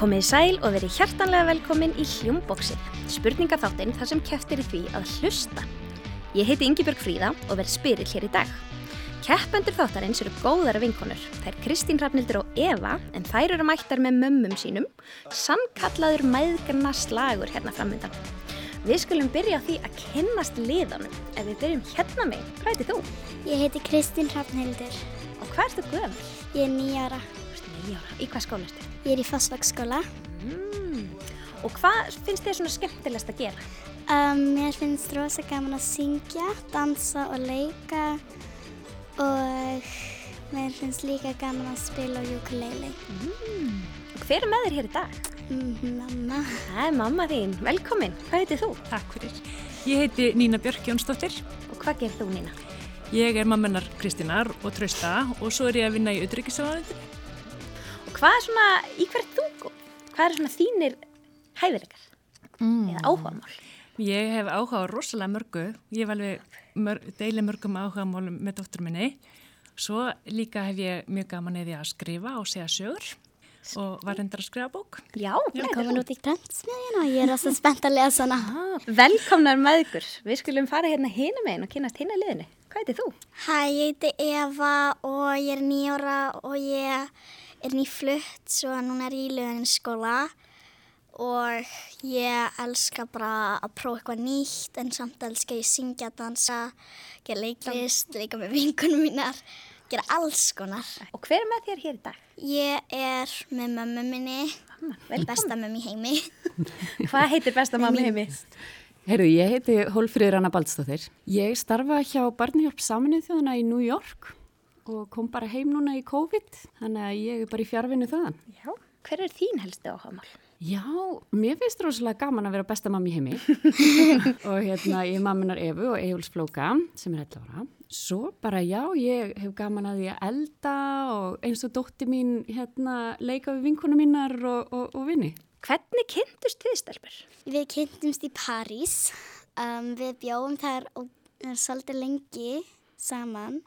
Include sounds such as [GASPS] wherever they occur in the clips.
Komið í sæl og verið hjartanlega velkomin í Hljómboksið, spurningaþáttinn þar sem keftir í því að hlusta. Ég heiti Yngibjörg Fríða og verð spyrill hér í dag. Keppendur þáttarins eru góðara vinkonur. Þær Kristín Hrafnildur og Eva, en þær eru mættar með mömmum sínum, sannkallaður mæðgarna slagur hérna framöndan. Við skulum byrja á því að kynnast liðanum. Ef við byrjum hérna með, hvað heitir þú? Ég heiti Kristín Hrafnhildur. Og hvað ertu gömul? Ég er nýjára. Þú ert nýjára. Í hvað skóla ertu? Ég er í Fossvagsskóla. Mm. Og hvað finnst þér svona skemmtilegast að gera? Um, mér finnst rosa gaman að syngja, dansa og leika og mér finnst líka gaman að spila á ukulele. Mm. Og hver er með þér hér í dag? Mm, mamma. Það er mamma þín. Velkomin. Hvað heitir þú? Takk fyrir. Ég heiti Nína Björk Jónsdóttir. Og hvað gerir þú Nína? Ég er mammenar Kristínar og Trausta og svo er ég að vinna í auðryggisáðanindinu. Hvað er svona, í hvert þú? Hvað er svona þínir hæfileikar? Mm. Eða áhugamál? Ég hef áhuga á rosalega mörgu. Ég hef alveg mörg, deili mörgum áhugamálum með dóttur minni. Svo líka hef ég mjög gaman eða að skrifa og segja sögur og var reyndar að skrifa bók. Já, ég er komin út í grænsmiðina og ég er alltaf spennt að lesa hana. Ah, velkomnar með ykkur. Við skulum fara hérna hina megin og kynast hina liðinu. Hvað heitir þú? Hæ, ég heiti Eva og ég er nýjóra og ég er nýflutt svo núna er ég í löðinskóla og ég elska bara að prófa eitthvað nýtt en samt elska ég syngja, dansa, gera leiklist, leika með vinkunum mínar, gera alls konar. Og hver er með þér hér í dag? Ég er með mömmu minni, besta mömmu í heimi. [LAUGHS] Hvað heitir besta mömmu í heimi? Herru, ég heiti Hólfríður Anna Baldstóttir. Ég starfa hjá Barnihjálp Saminuð þjóðana í New York og kom bara heim núna í COVID, þannig að ég er bara í fjárvinnu þaðan. Já, hver er þín helstu áhagamál? Já, mér finnst rosalega gaman að vera besta mammi heimi [LAUGHS] og hérna ég er mamminar Efu og Ejuls Flóka sem er 11 ára. Svo bara já, ég hef gaman að því að elda og eins og dótti mín hérna leika við vinkunum mínar og, og, og vinni. Hvernig kynntust þið stelpur? Við kynntumst í París. Um, við bjóðum þar svolítið lengi saman.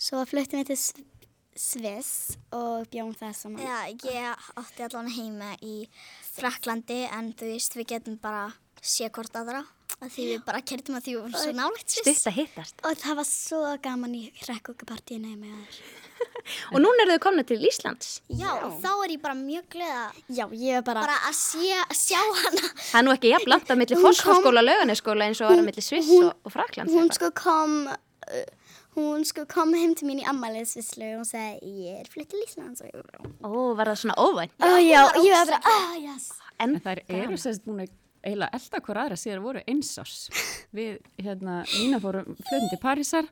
Svo fluttum við til Sviss og bjóðum það saman. Já, ég átti allan heima í Fraklandi en þú veist við getum bara sé hvort aðra. Að því við bara kertum að því við vorum svo nálægt Sviss. Stutt að hittast. Og það var svo gaman í hrekkókapartíinu með þér. [LAUGHS] og núna eru þau komna til Íslands. Já, Já, og þá er ég bara mjög gleða Já, ég er bara, bara að, sé, að sjá hana. Það er nú ekki jafn langt að milli fórskóla og lauganiskóla eins og að milli Sviss og, og Fraklands. Hún sko kom, uh, hún sko kom heim til mín í ammaliðsvislu og hún segi, ég er flytt til Íslands. Ó, var það svona óvænt? Ó, já, ég var bara, ah, yes. En það eru sérst búin að eiginlega elda hver aðra síðan voru einsás. Við, hérna, Nína fórum flöðin til Parísar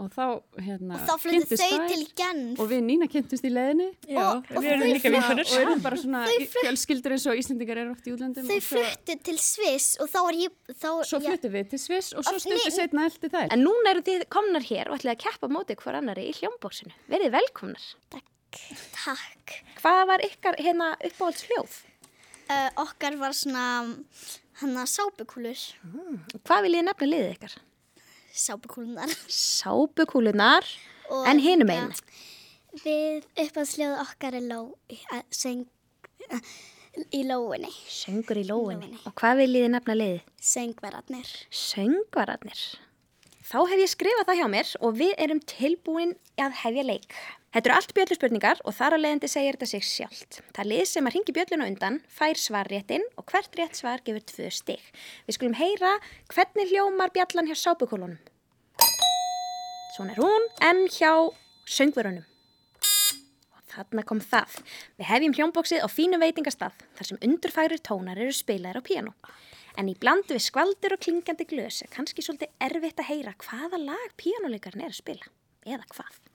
og þá, hérna, og þá fluttu þau til Genf. Og við Nína kynntust í leðinni Já, og, og við erum líka vinkunir og erum bara svona fjölskyldur eins og Íslandingar eru oft í útlöndum Þau fluttu til Sviss og þá er ég þá, Svo fluttu við til Sviss og svo stundu setna eldi þær. En núna eru þið komnar hér og ætlaði að keppa mótið hver annari í hljómbóksinu Verið velkomnar. Takk. Takk. Hvað var ykkar hérna uppáhaldsljóð? Uh, okkar var svona hann að sábukúlur mm. Hvað vil ég nefna liðið ykkar? Sábukúlunar Sábukúlunar En hinum einn Við uppáðsljóðu okkar er ló, söng, í lóinni Söngur í lóinni Og hvað vil ég nefna liðið? Söngvararnir. Söngvararnir. Þá hef ég skrifað það hjá mér og við erum tilbúin að hefja leik. Þetta eru allt bjölluspurningar og þar að leiðandi segir þetta sig sjálft. Það lið sem að ringi bjölluna undan fær svarréttin og hvert rétt svar gefur tvö stig. Við skulum heyra hvernig hljómar bjallan hjá sábukólunum. Svona er hún, en hjá söngverunum. Og þarna kom það. Við hefjum hljómbóksið á fínu veitingastað þar sem undurfærir tónar eru spilaðir á piano. En í blandu við skvaldur og klingandi glös er kannski svolítið erfitt að heyra hvaða lag píjánuleikarinn er að spila. Eða hvað.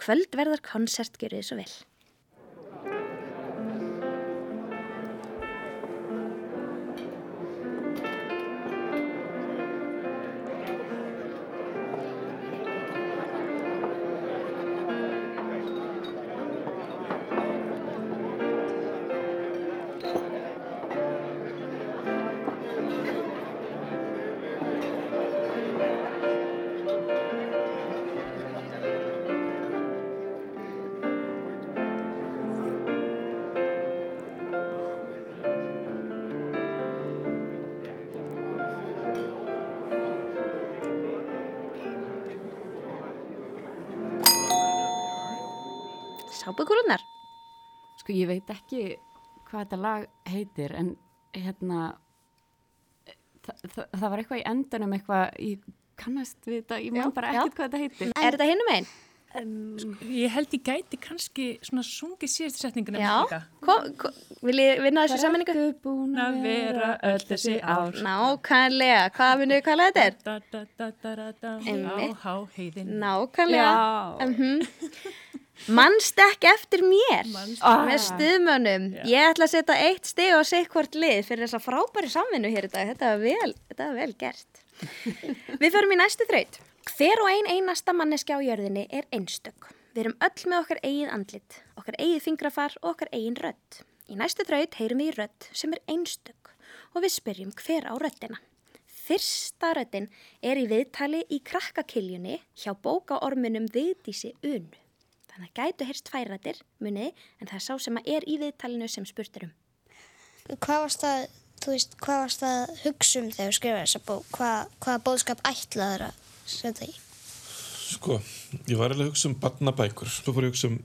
Kvöldverðar konsert gerur þið svo vel. Sápukúlunar. Sko ég veit ekki hvað þetta lag heitir en hérna það, það, það var eitthvað í endanum eitthvað, ég kannast við þetta, ég man bara ekkert hvað þetta heitir. Er þetta hinum einn? Ég held ég gæti kannski svona sungið síðustu setninguna Já. Kom, kom, vil ég vinna þessu sammenningu? Ertu búin að vera öll þessi ár? Nákvæmlega. Hvað munið hvað lag þetta er? Á Einmitt. háheiðin. Nákvæmlega. Já. Manst ekki eftir mér Ah. með stuðmönnum. Ég ætla að setja eitt stig og segja hvort lið fyrir þessa frábæri samvinnu hér í dag. Þetta var vel, þetta var vel gert. [LAUGHS] Við förum í næstu þraut. Hver og ein einasta manneskja á jörðinni er einstök. Við erum öll með okkar eigið andlit, okkar eigið fingrafar og okkar eigin rödd. Í næstu þraut heyrum við í rödd sem er einstök og við spyrjum hver á röddina. Fyrsta röddin er í viðtali í krakkakiljunni hjá bókaorminum Vigdísi Unu. Þannig að gætu heyrst tværrættir, muniði, en það er sá sem að er í viðtalinu sem spurt er um. Hvað varst það, þú veist, hvað varst það að hugsa um þegar þú skrifaði þessa bók? Hvað, hvaða bóðskap ætlaður að setja í? Sko, ég var eiginlega að hugsa um barnabækur. Svo fór ég að hugsa um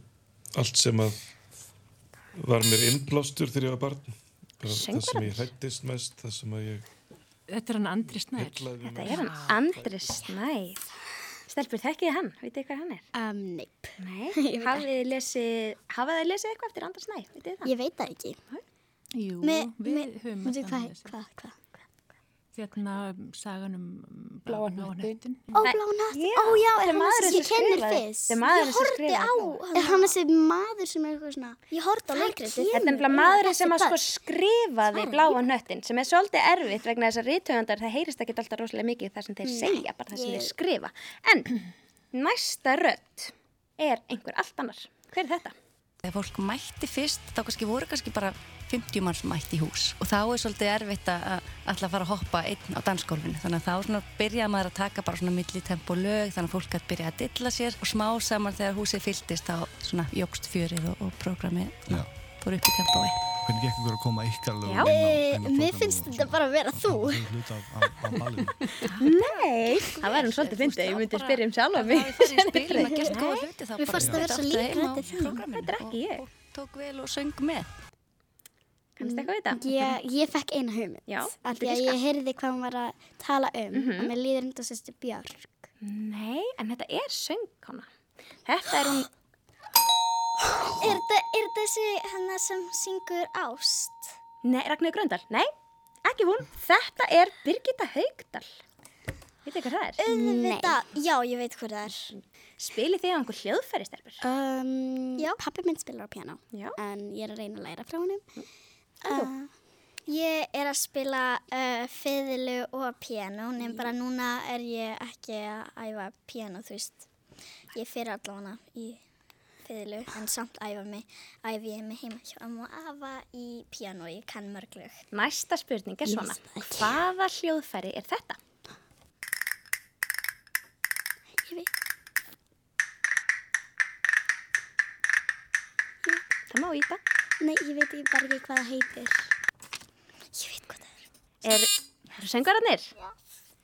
allt sem að var mér innblástur þegar ég var barn. Það sem ég hrættist mest, það sem að ég Þetta er hann Andri Snær. Þetta er hann Andri Snæð. Stelpur, þekkið hann? Vitið hvað hann er? Um, neip. Nei. [LAUGHS] Hafið lesið, hafið þið lesið eitthvað eftir Andri Snæð? Vitið það? Ég veit það ekki. Jú, Me, við höfum alltaf hvað, lesið. hvað, hvað? Hérna sagan um Bláa bláa hnöttinn. hnöttin. Ó, bláa natt. Já, Ó, já, er hann sem sem kennir fyrst? Er Ég skrifaði á. Er hann þessi maður sem er eitthvað svona... Ég horfði á leikritið. Þetta er nefnilega maðurinn sem að sko skrifaði bláa hnöttin sem er svolítið erfitt vegna þess að rítöfundar það heyrist ekki alltaf rosalega mikið það sem þeir segja, bara það sem þeir skrifa. En [CLEARS THROAT] næsta rödd er einhver allt annar. Hver er þetta? Þegar fólk mætti fyrst, þá kannski voru kannski bara 50 mann sem mætti í hús og þá er svolítið erfitt að að fara að hoppa einn á dansgólfinu þannig að þá byrjaði maður að taka bara svona millitempo lög þannig að fólk gæti byrja að dilla sér og smá saman þegar húsið fylltist þá svona jógst fjörið og, og prógrami Já. fór upp í tempói. Hvernig gekk ykkur að koma ykkar lögum Já. inn á, Eh, inn á mér finnst þetta bara að vera þú. Það er hluti af, ballinu. [LAUGHS] Nei, það væri nú svolítið fyndið, ég myndi spyrja um sjálfa mig. Það er í spilin að gera góða hluti þá Mér bara fannst það vera svo prógramminu Þetta er ekki ég. og tók vel og söng með. Kannast eitthvað við þetta? Ég, ég fekk eina hugmynd. Því að ég heyrði hvað hún var að tala um og mér líður undan sérstu Björk. Nei, en þetta er. Þetta þessi hennar sem syngur Ást? nei, Ragnarður Gröndal, nei, ekki hún. Þetta er Birgitta Haugdal. Vitið hvað það er? Auðvitað, já, ég veit hvað það er. Spilið þið á einhver hljóðfæri, stelpur? Um, já. Pappi minn spilar á piano, Já. en ég er að reyna að læra frá honum. En þú? Ég er að spila uh, fiðlu og piano, nefn bara núna er ég ekki að æfa piano, þú veist. Ég fyrir allavega í fiðlu, en samt æfa mig, æfi ég mig heima hjá amma og afa í piano, ég kann mörg lög. Næsta spurning er svona. Hvaða hljóðfæri er þetta? Ég veit. Það má íta. Nei, ég veit ekki bara ekki hvað það heitir. Ég veit hvað það er. Er, eru söngararnir?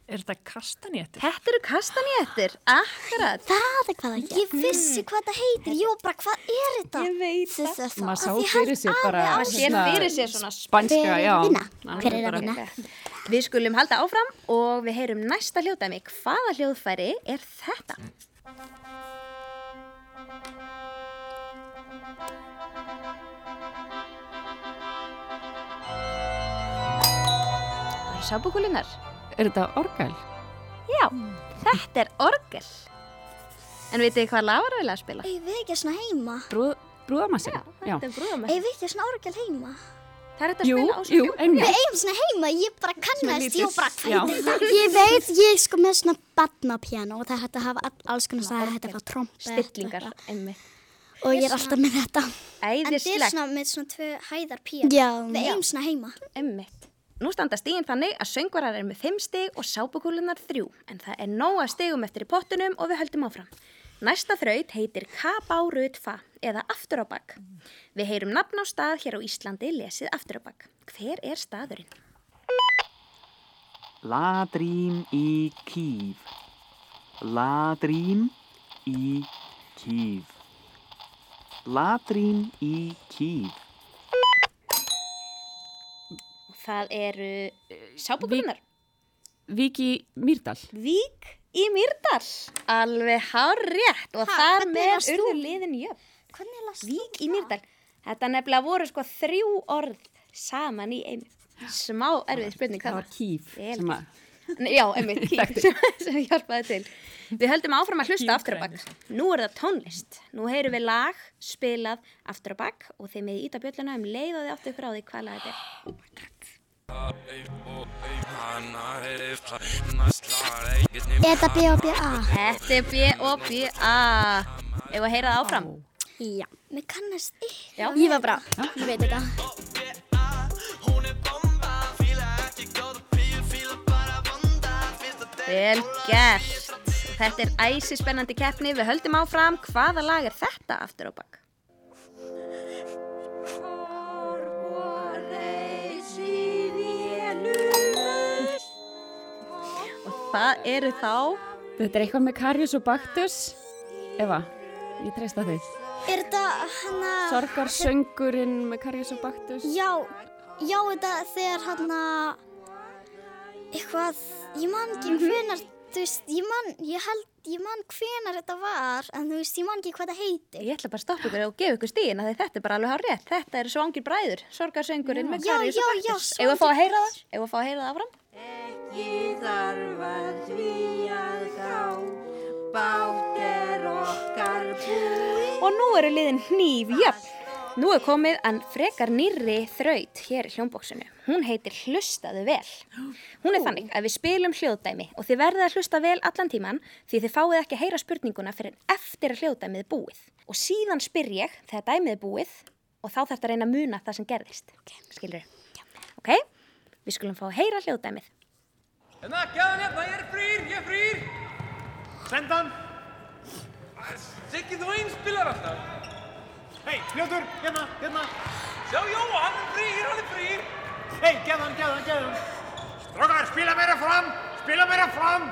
Er þetta kastanéttur? Þetta eru kastanjéttur, akkurat. Það er hvað það heitir. Ég vissi hvað það heitir, ég var bara, hvað er þetta? Ég veit það. það. Maður sá fyrir sér bara Maður sér fyrir sér svona Hver er já. Hver er að vinna? Við skulum halda áfram og við heyrum næsta hljóðdæmi. Hvaða hljóðfæri er þetta? Það eru sábúkulinnar. Er þetta orgel? Já, þetta er orgel. En vitið þið hvað lag var að vilja að spila? Ég veit ekki svona heima. Brúð, brúðamassi? Já, þetta er brúðamætt. Ég veit ekki svona orgel heima. Það er þetta að Jú, spila á jú, svo einmitt. Við eigum svona heima, ég bara kannast, ég var bara það? [LAUGHS] Ég veit, ég sko með svona badnapiano og það hægt að hafa all, alls konar staðar, að fá trompet. stillingar. Einmitt. Og ég er alltaf með þetta. En þetta er Æðislegt. svona með svona tvö hæðar píano. Já, Við eigum svona heima. Einmitt. Nú standa stígin þannig að söngvarar er með 5 stig og sápukúlunar 3 en það er nóga stigum eftir í pottunum og við höldum áfram. Næsta þraut heitir Kabárutfa eða aftur á bak. Við heyrum nafn á stað hér á Íslandi lesið aftur á bak. Hver er staðurinn? Ladrím í kýf. Ladrím í kýf. Ladrín í kýf. Það eru sábúkunar. Viki Mýrdal. Vík í Mýrdal. Alveg hár rétt og Ha, þar með urðu liðin jöfn. Vík í Mýrdal. Þetta nefnilega voru sko þrjú orð saman í einu. Smá erfið spurning Það var kýf. Já, einmitt, kýf [LAUGHS] sem, sem hjálpaði til. Við höldum áfram að hlusta aftur á bakk. Nú er það tónlist. Nú heyrum við lag spilað aftur á bakk og þið með íta bjölluna um leið og þið áttu ykkur á því hvað lag þetta er. [GASPS] Þetta B.O.B.A. Þetta er B.O.B.A. Ef að heyra það áfram. Já. Mér kannast ykkur. Já. Ég var bara, ég veit þetta. Vel gert. Þetta er æsi spennandi keppni. Við höldum áfram. Hvaða lag er þetta aftur á bakk? Það eru þá... Þetta er eitthvað með Karius og Baktus. Eva, ég treysta þig. Er þetta hana... Sorgarsöngurinn með Karius og Baktus. Já, já þetta þegar hana... Eitthvað, ég man ekki Mhm. hvenar, þú veist, ég man, ég held, ég man hvenar þetta var, en þú veist, ég man ekki hvað það heitir. Ég ætla bara að stoppa ykkur og gefa ykkur stíðin þetta er bara alveg hár rétt. Þetta eru svangir bræður, sorgarsöngurinn með Karius og já, já, Baktus. Ef að fá að heyra það? Ef að fá að heyra það áfram? Og nú eru liðin hníf jöfn. Nú er komið að frekar nýrri þraut hér í hljómbóksinu. Hún heitir Hlustaðu vel. Hún er þannig að við spilum hljóðdæmi og þið verðið að hlusta vel allan tíman því þið fáið ekki að heyra spurninguna fyrir eftir að hljóðdæmið er búið. Og síðan spyr ég þegar dæmið er búið og þá þarf þetta að reyna að muna það sem gerðist. Skilur Ok, við skulum fá að heyra hljóðdæmið. Hérna, gæðan hérna, ég er frýr, ég er frýr. Sendan. Siggi, þú einspilar alltaf. Hei, Ljótur, hérna, hérna. Sjá, Jóa, hann er frýr, hann er frýr. Hei, gæðan, gæðan, gæðan. Strókar, spila meira fram, spila meira fram.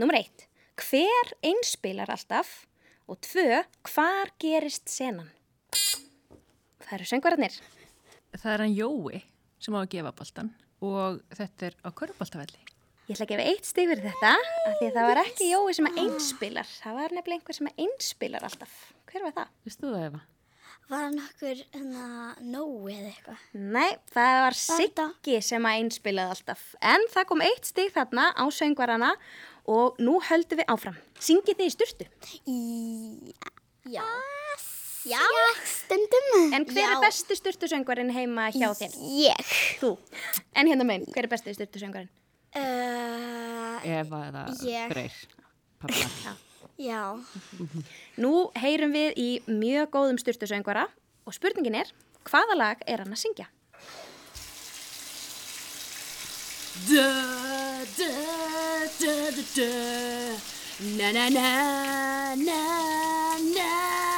Númer eitt, hver einspilar alltaf? Og tvö, hvar gerist senan? Það eru söngvararnir. Það er hann Jói sem á að gefa boltan og þetta er á körfuboltavelli. Ég ætla að gefa eitt stig fyrir þetta, af því að það var ekki Jói sem að einspilar. Það var nefnilega einhver sem að einspilar alltaf. Hver var það? Vistu það, Eva? Var hann okkur, hérna, Nói eða eitthvað? Nei, það var Siggi sem að einspilaði alltaf. En það kom eitt stig þarna á söngvarana og nú höldum við áfram. Syngið þið í styrtu? Í, já. Já, stundum. En hver Já. er besti styrtusöngvarinn heima hjá þér? Ég. Þú. En hérna meginn, hver er besti styrtusöngvarinn? Uh, Eva eða Ég. Freyr. Pappa. já. Nú heyrum við í mjög góðum styrtusöngvara og spurningin er, hvaða lag er hann að syngja? Da, da, da, da, da. Na, na, na, na, na.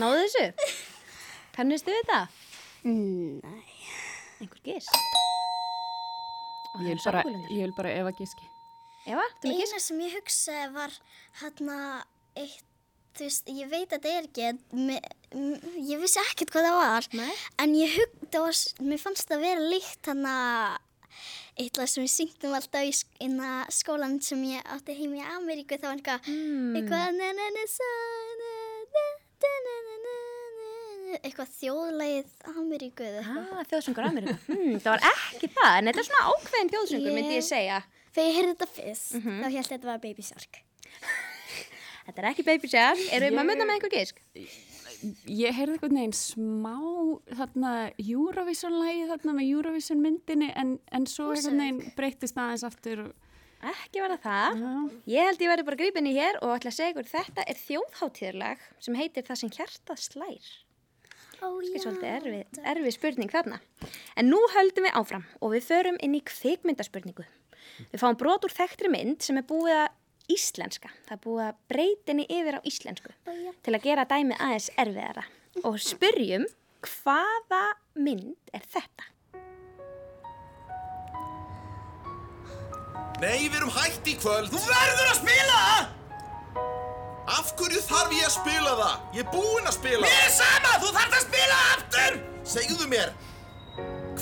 Náðu þessu? Kannistu þetta? Nei. Einhver gís? Ég vil bara, ég vil bara Eva gíski. Eva, þú með gís? Eina sem ég hugsaði var hérna eitt, þú veist, ég veit að þetta er ekki, me, m- ég vissi ekkert hvað það var, Nei. en ég var, s- mér fannst það vera líkt hérna eitthvað sem við syngdum alltaf í skólan sem ég átti heim í Ameríku, það var eitthvað, Hmm. eitthvað, eitthvað þjóðlegið Ameríku eða eitthvað. Ah, þjóðsöngur Ameríku. Hmm, það var ekki það, en þetta er svona ákveðin þjóðsöngur, myndi ég segja. Þegar ég heyrði þetta fyrst, Mhm. þá held ég að þetta var Baby Shark. Þetta er ekki Baby Shark. Eru við maður með einhver gísk? Ég heyrði einhvern veginn smá þarna Eurovision-lægi þarna með Eurovision myndinni en, en svo einhvern veginn breytist aðeins aftur. og- Ekki var það það. Ég held ég verði bara grípinni hér og ætla að segja ykkur þetta er þjóðháttíðarlag sem heitir Það sem hjartað slær. Ó, Það er svolítið erfið, erfið spurning þarna. En nú höldum við áfram og við förum inn í kvikmyndaspurningu. Við fáum brot úr þekktri mynd sem er búið að íslenska. Það er búið að breytinni yfir á íslensku til að gera dæmið aðeins erfiðara. Og spyrjum, hvaða mynd er þetta? Nei, við erum hætt í kvöld. Þú verður að spila það! Af hverju þarf ég að spila það? Ég er búinn að spila það. Mér er sama, þú þarf að spila aftur! Segðu mér,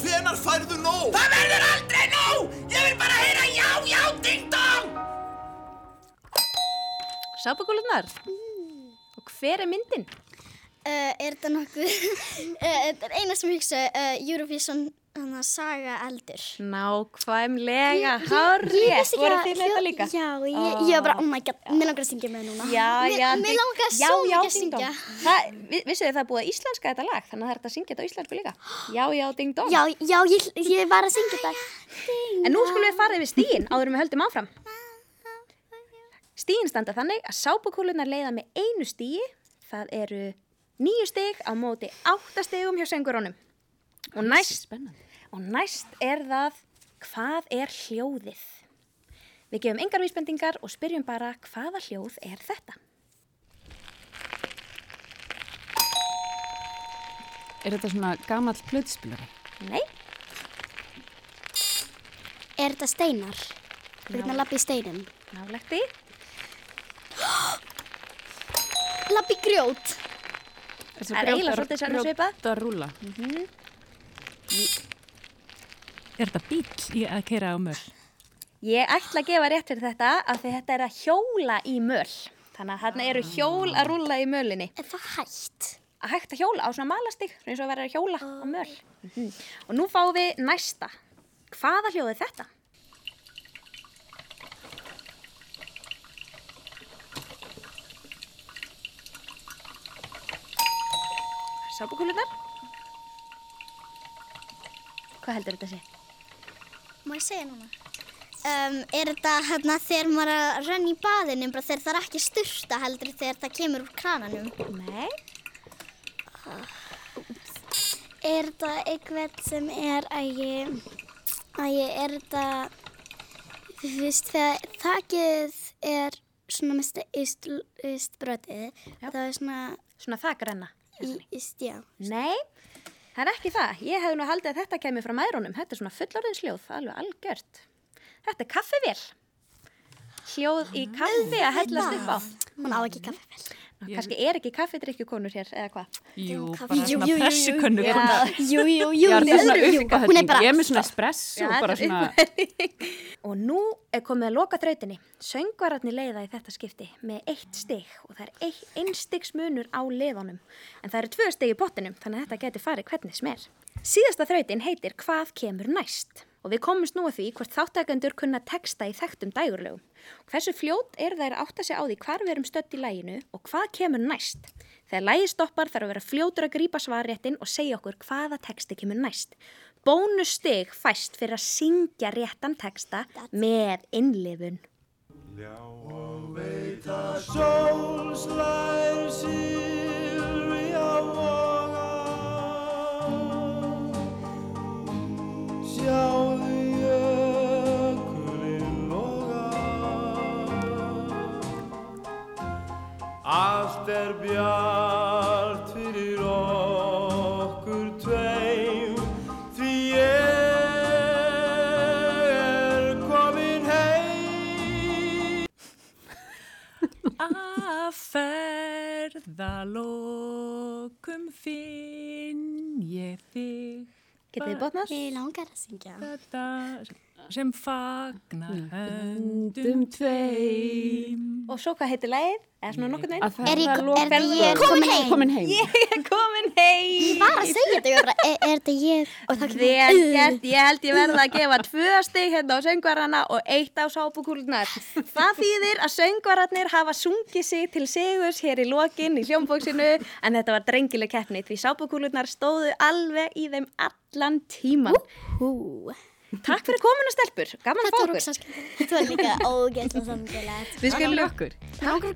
hvenar færðu nóg? Það verður aldrei nóg! Ég vil bara heyra já, já, ding dong! Sápakúlunar. Og hver er myndin? Uh, er þetta nokkuð, uh, [LAUGHS] þetta er eina sem ég hugsa, uh, Eurovision hana, saga eldur. Nákvæmlega, hárið. Voru þið þetta líka? Já, ég, ég var bara, oh my god, mér langar að syngja með núna. Já, já. Mér, mér langar já, svo mikið að syngja. Það, vi- vissuð þið það er búið að íslenska þetta lag, þannig að það er hægt að syngja þetta á íslensku líka. Já, já, ding dong. Já, já, ég, ég var að syngja þetta. En nú skulum við fara yfir stíin áður en við höldum áfram. Stíin standa þannig að sápukúlunar leiða með einu stíi. Það eru nýju stig á móti átta stigum hjá söngurónum. Og næst, og næst er það hvað er hljóðið? Við gefum engar vísbendingar og spyrjum bara hvaða hljóð er þetta? Er þetta svona gamall plötspilari? Nei. Er þetta steinar? Hvernig að lappa í steinin? Nálegt í grjót. Það er eiginlega svolítið svona svipað. Grjóta rúla. Er þetta bíl í að keira á möll? Ég ætla að gefa rétt fyrir þetta af því þetta er að hjóla í möl. Þannig að þarna eru hjól að rúlla í mölinni. Er það hægt? Að hægt að hjóla á svona malastig, eins og að vera að hjóla á möl. Mhm. Og nú fáum við næsta. Hvaða hljóð er þetta? Sápukúlunar? Hvað heldur þetta sé? Má ég segja núna? Um, er þetta hérna þegar maður er að renna í baðinu bara þegar það er ekki styrsta heldur þegar það kemur úr krananum? Nei. Er þetta eitthvað sem er að ég, að ég er þetta, þú veist, þegar þakið er svona með stist, stist brotið, það er svona... Svona þakrenna? Í, íst, já. Nei, það er ekki það. Ég hef nú haldið að þetta kemur frá mæðrónum. Þetta er svona fullorðinsljóð, alveg algjört. Þetta er kaffivél. Hljóð í kaffi að hellast upp á. Hún á ekki kaffivél. Ná, kannski er ekki kaffidrykkjukonur hér, eða hvað? Jú, bara jú, svona jú, jú, jú. Jú. Hún er bara... Ég er með svona espresso, Já, svona... Og nú er komið að loka þrautinni. Söngvararnir leiða í þetta skipti með eitt stig og það er ein, ein stigs munur á liðunum. En það eru tvö stig í pottinum, þannig að þetta geti farið hvernig sem er. Síðasta þrautin heitir Hvað kemur næst? Og við komumst nú að því hvort þáttakendur kunna texta í þekktum dægurlegum. Hversu fljót er þær að átta sig á því hvar við erum stödd í læginu og hvað kemur næst? Þegar lægi stoppar þarf að vera fljótur að grípa svarréttin og segja okkur hvaða texti kemur næst. Bónustig fæst fyrir að syngja réttan texta með innlifun. Sólslær silfri á voga Sjáðu Allt er bjart fyrir okkur tveim Því ég er komin heim Að ferðalokum finn ég þig Getið þið botnað? Mér langar að syngja. Þetta sem fagnar höndum Höndum tveim. Og svo hvað heitir lægið? Eða svona nokkur ferða Er ég- er komin heim? Komin heim. Ég er komin heim! Ég var að segja þetta, er, er þetta ég? Ég held ég verða að gefa tvö stig hérna á söngvarana og eitt á sápukúlunar. Það þýðir að söngvararnir hafa sungið sig til sigurs hér í lokin í hljómbóksinu en þetta var drengileg keppni því sápukúlunar stóðu alveg í þeim allan tíman. Hú. Takk fyrir komuna stelpur, gaman að fá okkur. Þetta var líka ógeðslega samfélagið. Við skulum okkur.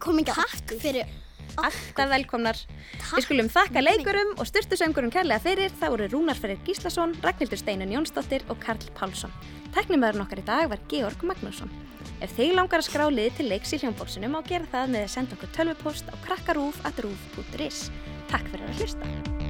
Koma ekki aftur fyrir alltaf velkomnar. Við skulum þakka leikurum og styrtu söngurum kærlega fyrir. Það voru Rúnar Freyr Gíslason, Ragnhildur Steinun Jónsdóttir og Karl Pálsson. Teknimæðurinn okkar í dag var Georg Magnússon. Ef þig langar að skrá lið til leiks í hljómbólsinu má gera það með að senda okkur tölvupost á krakkarúf.rúf.is. Takk fyrir að hlusta.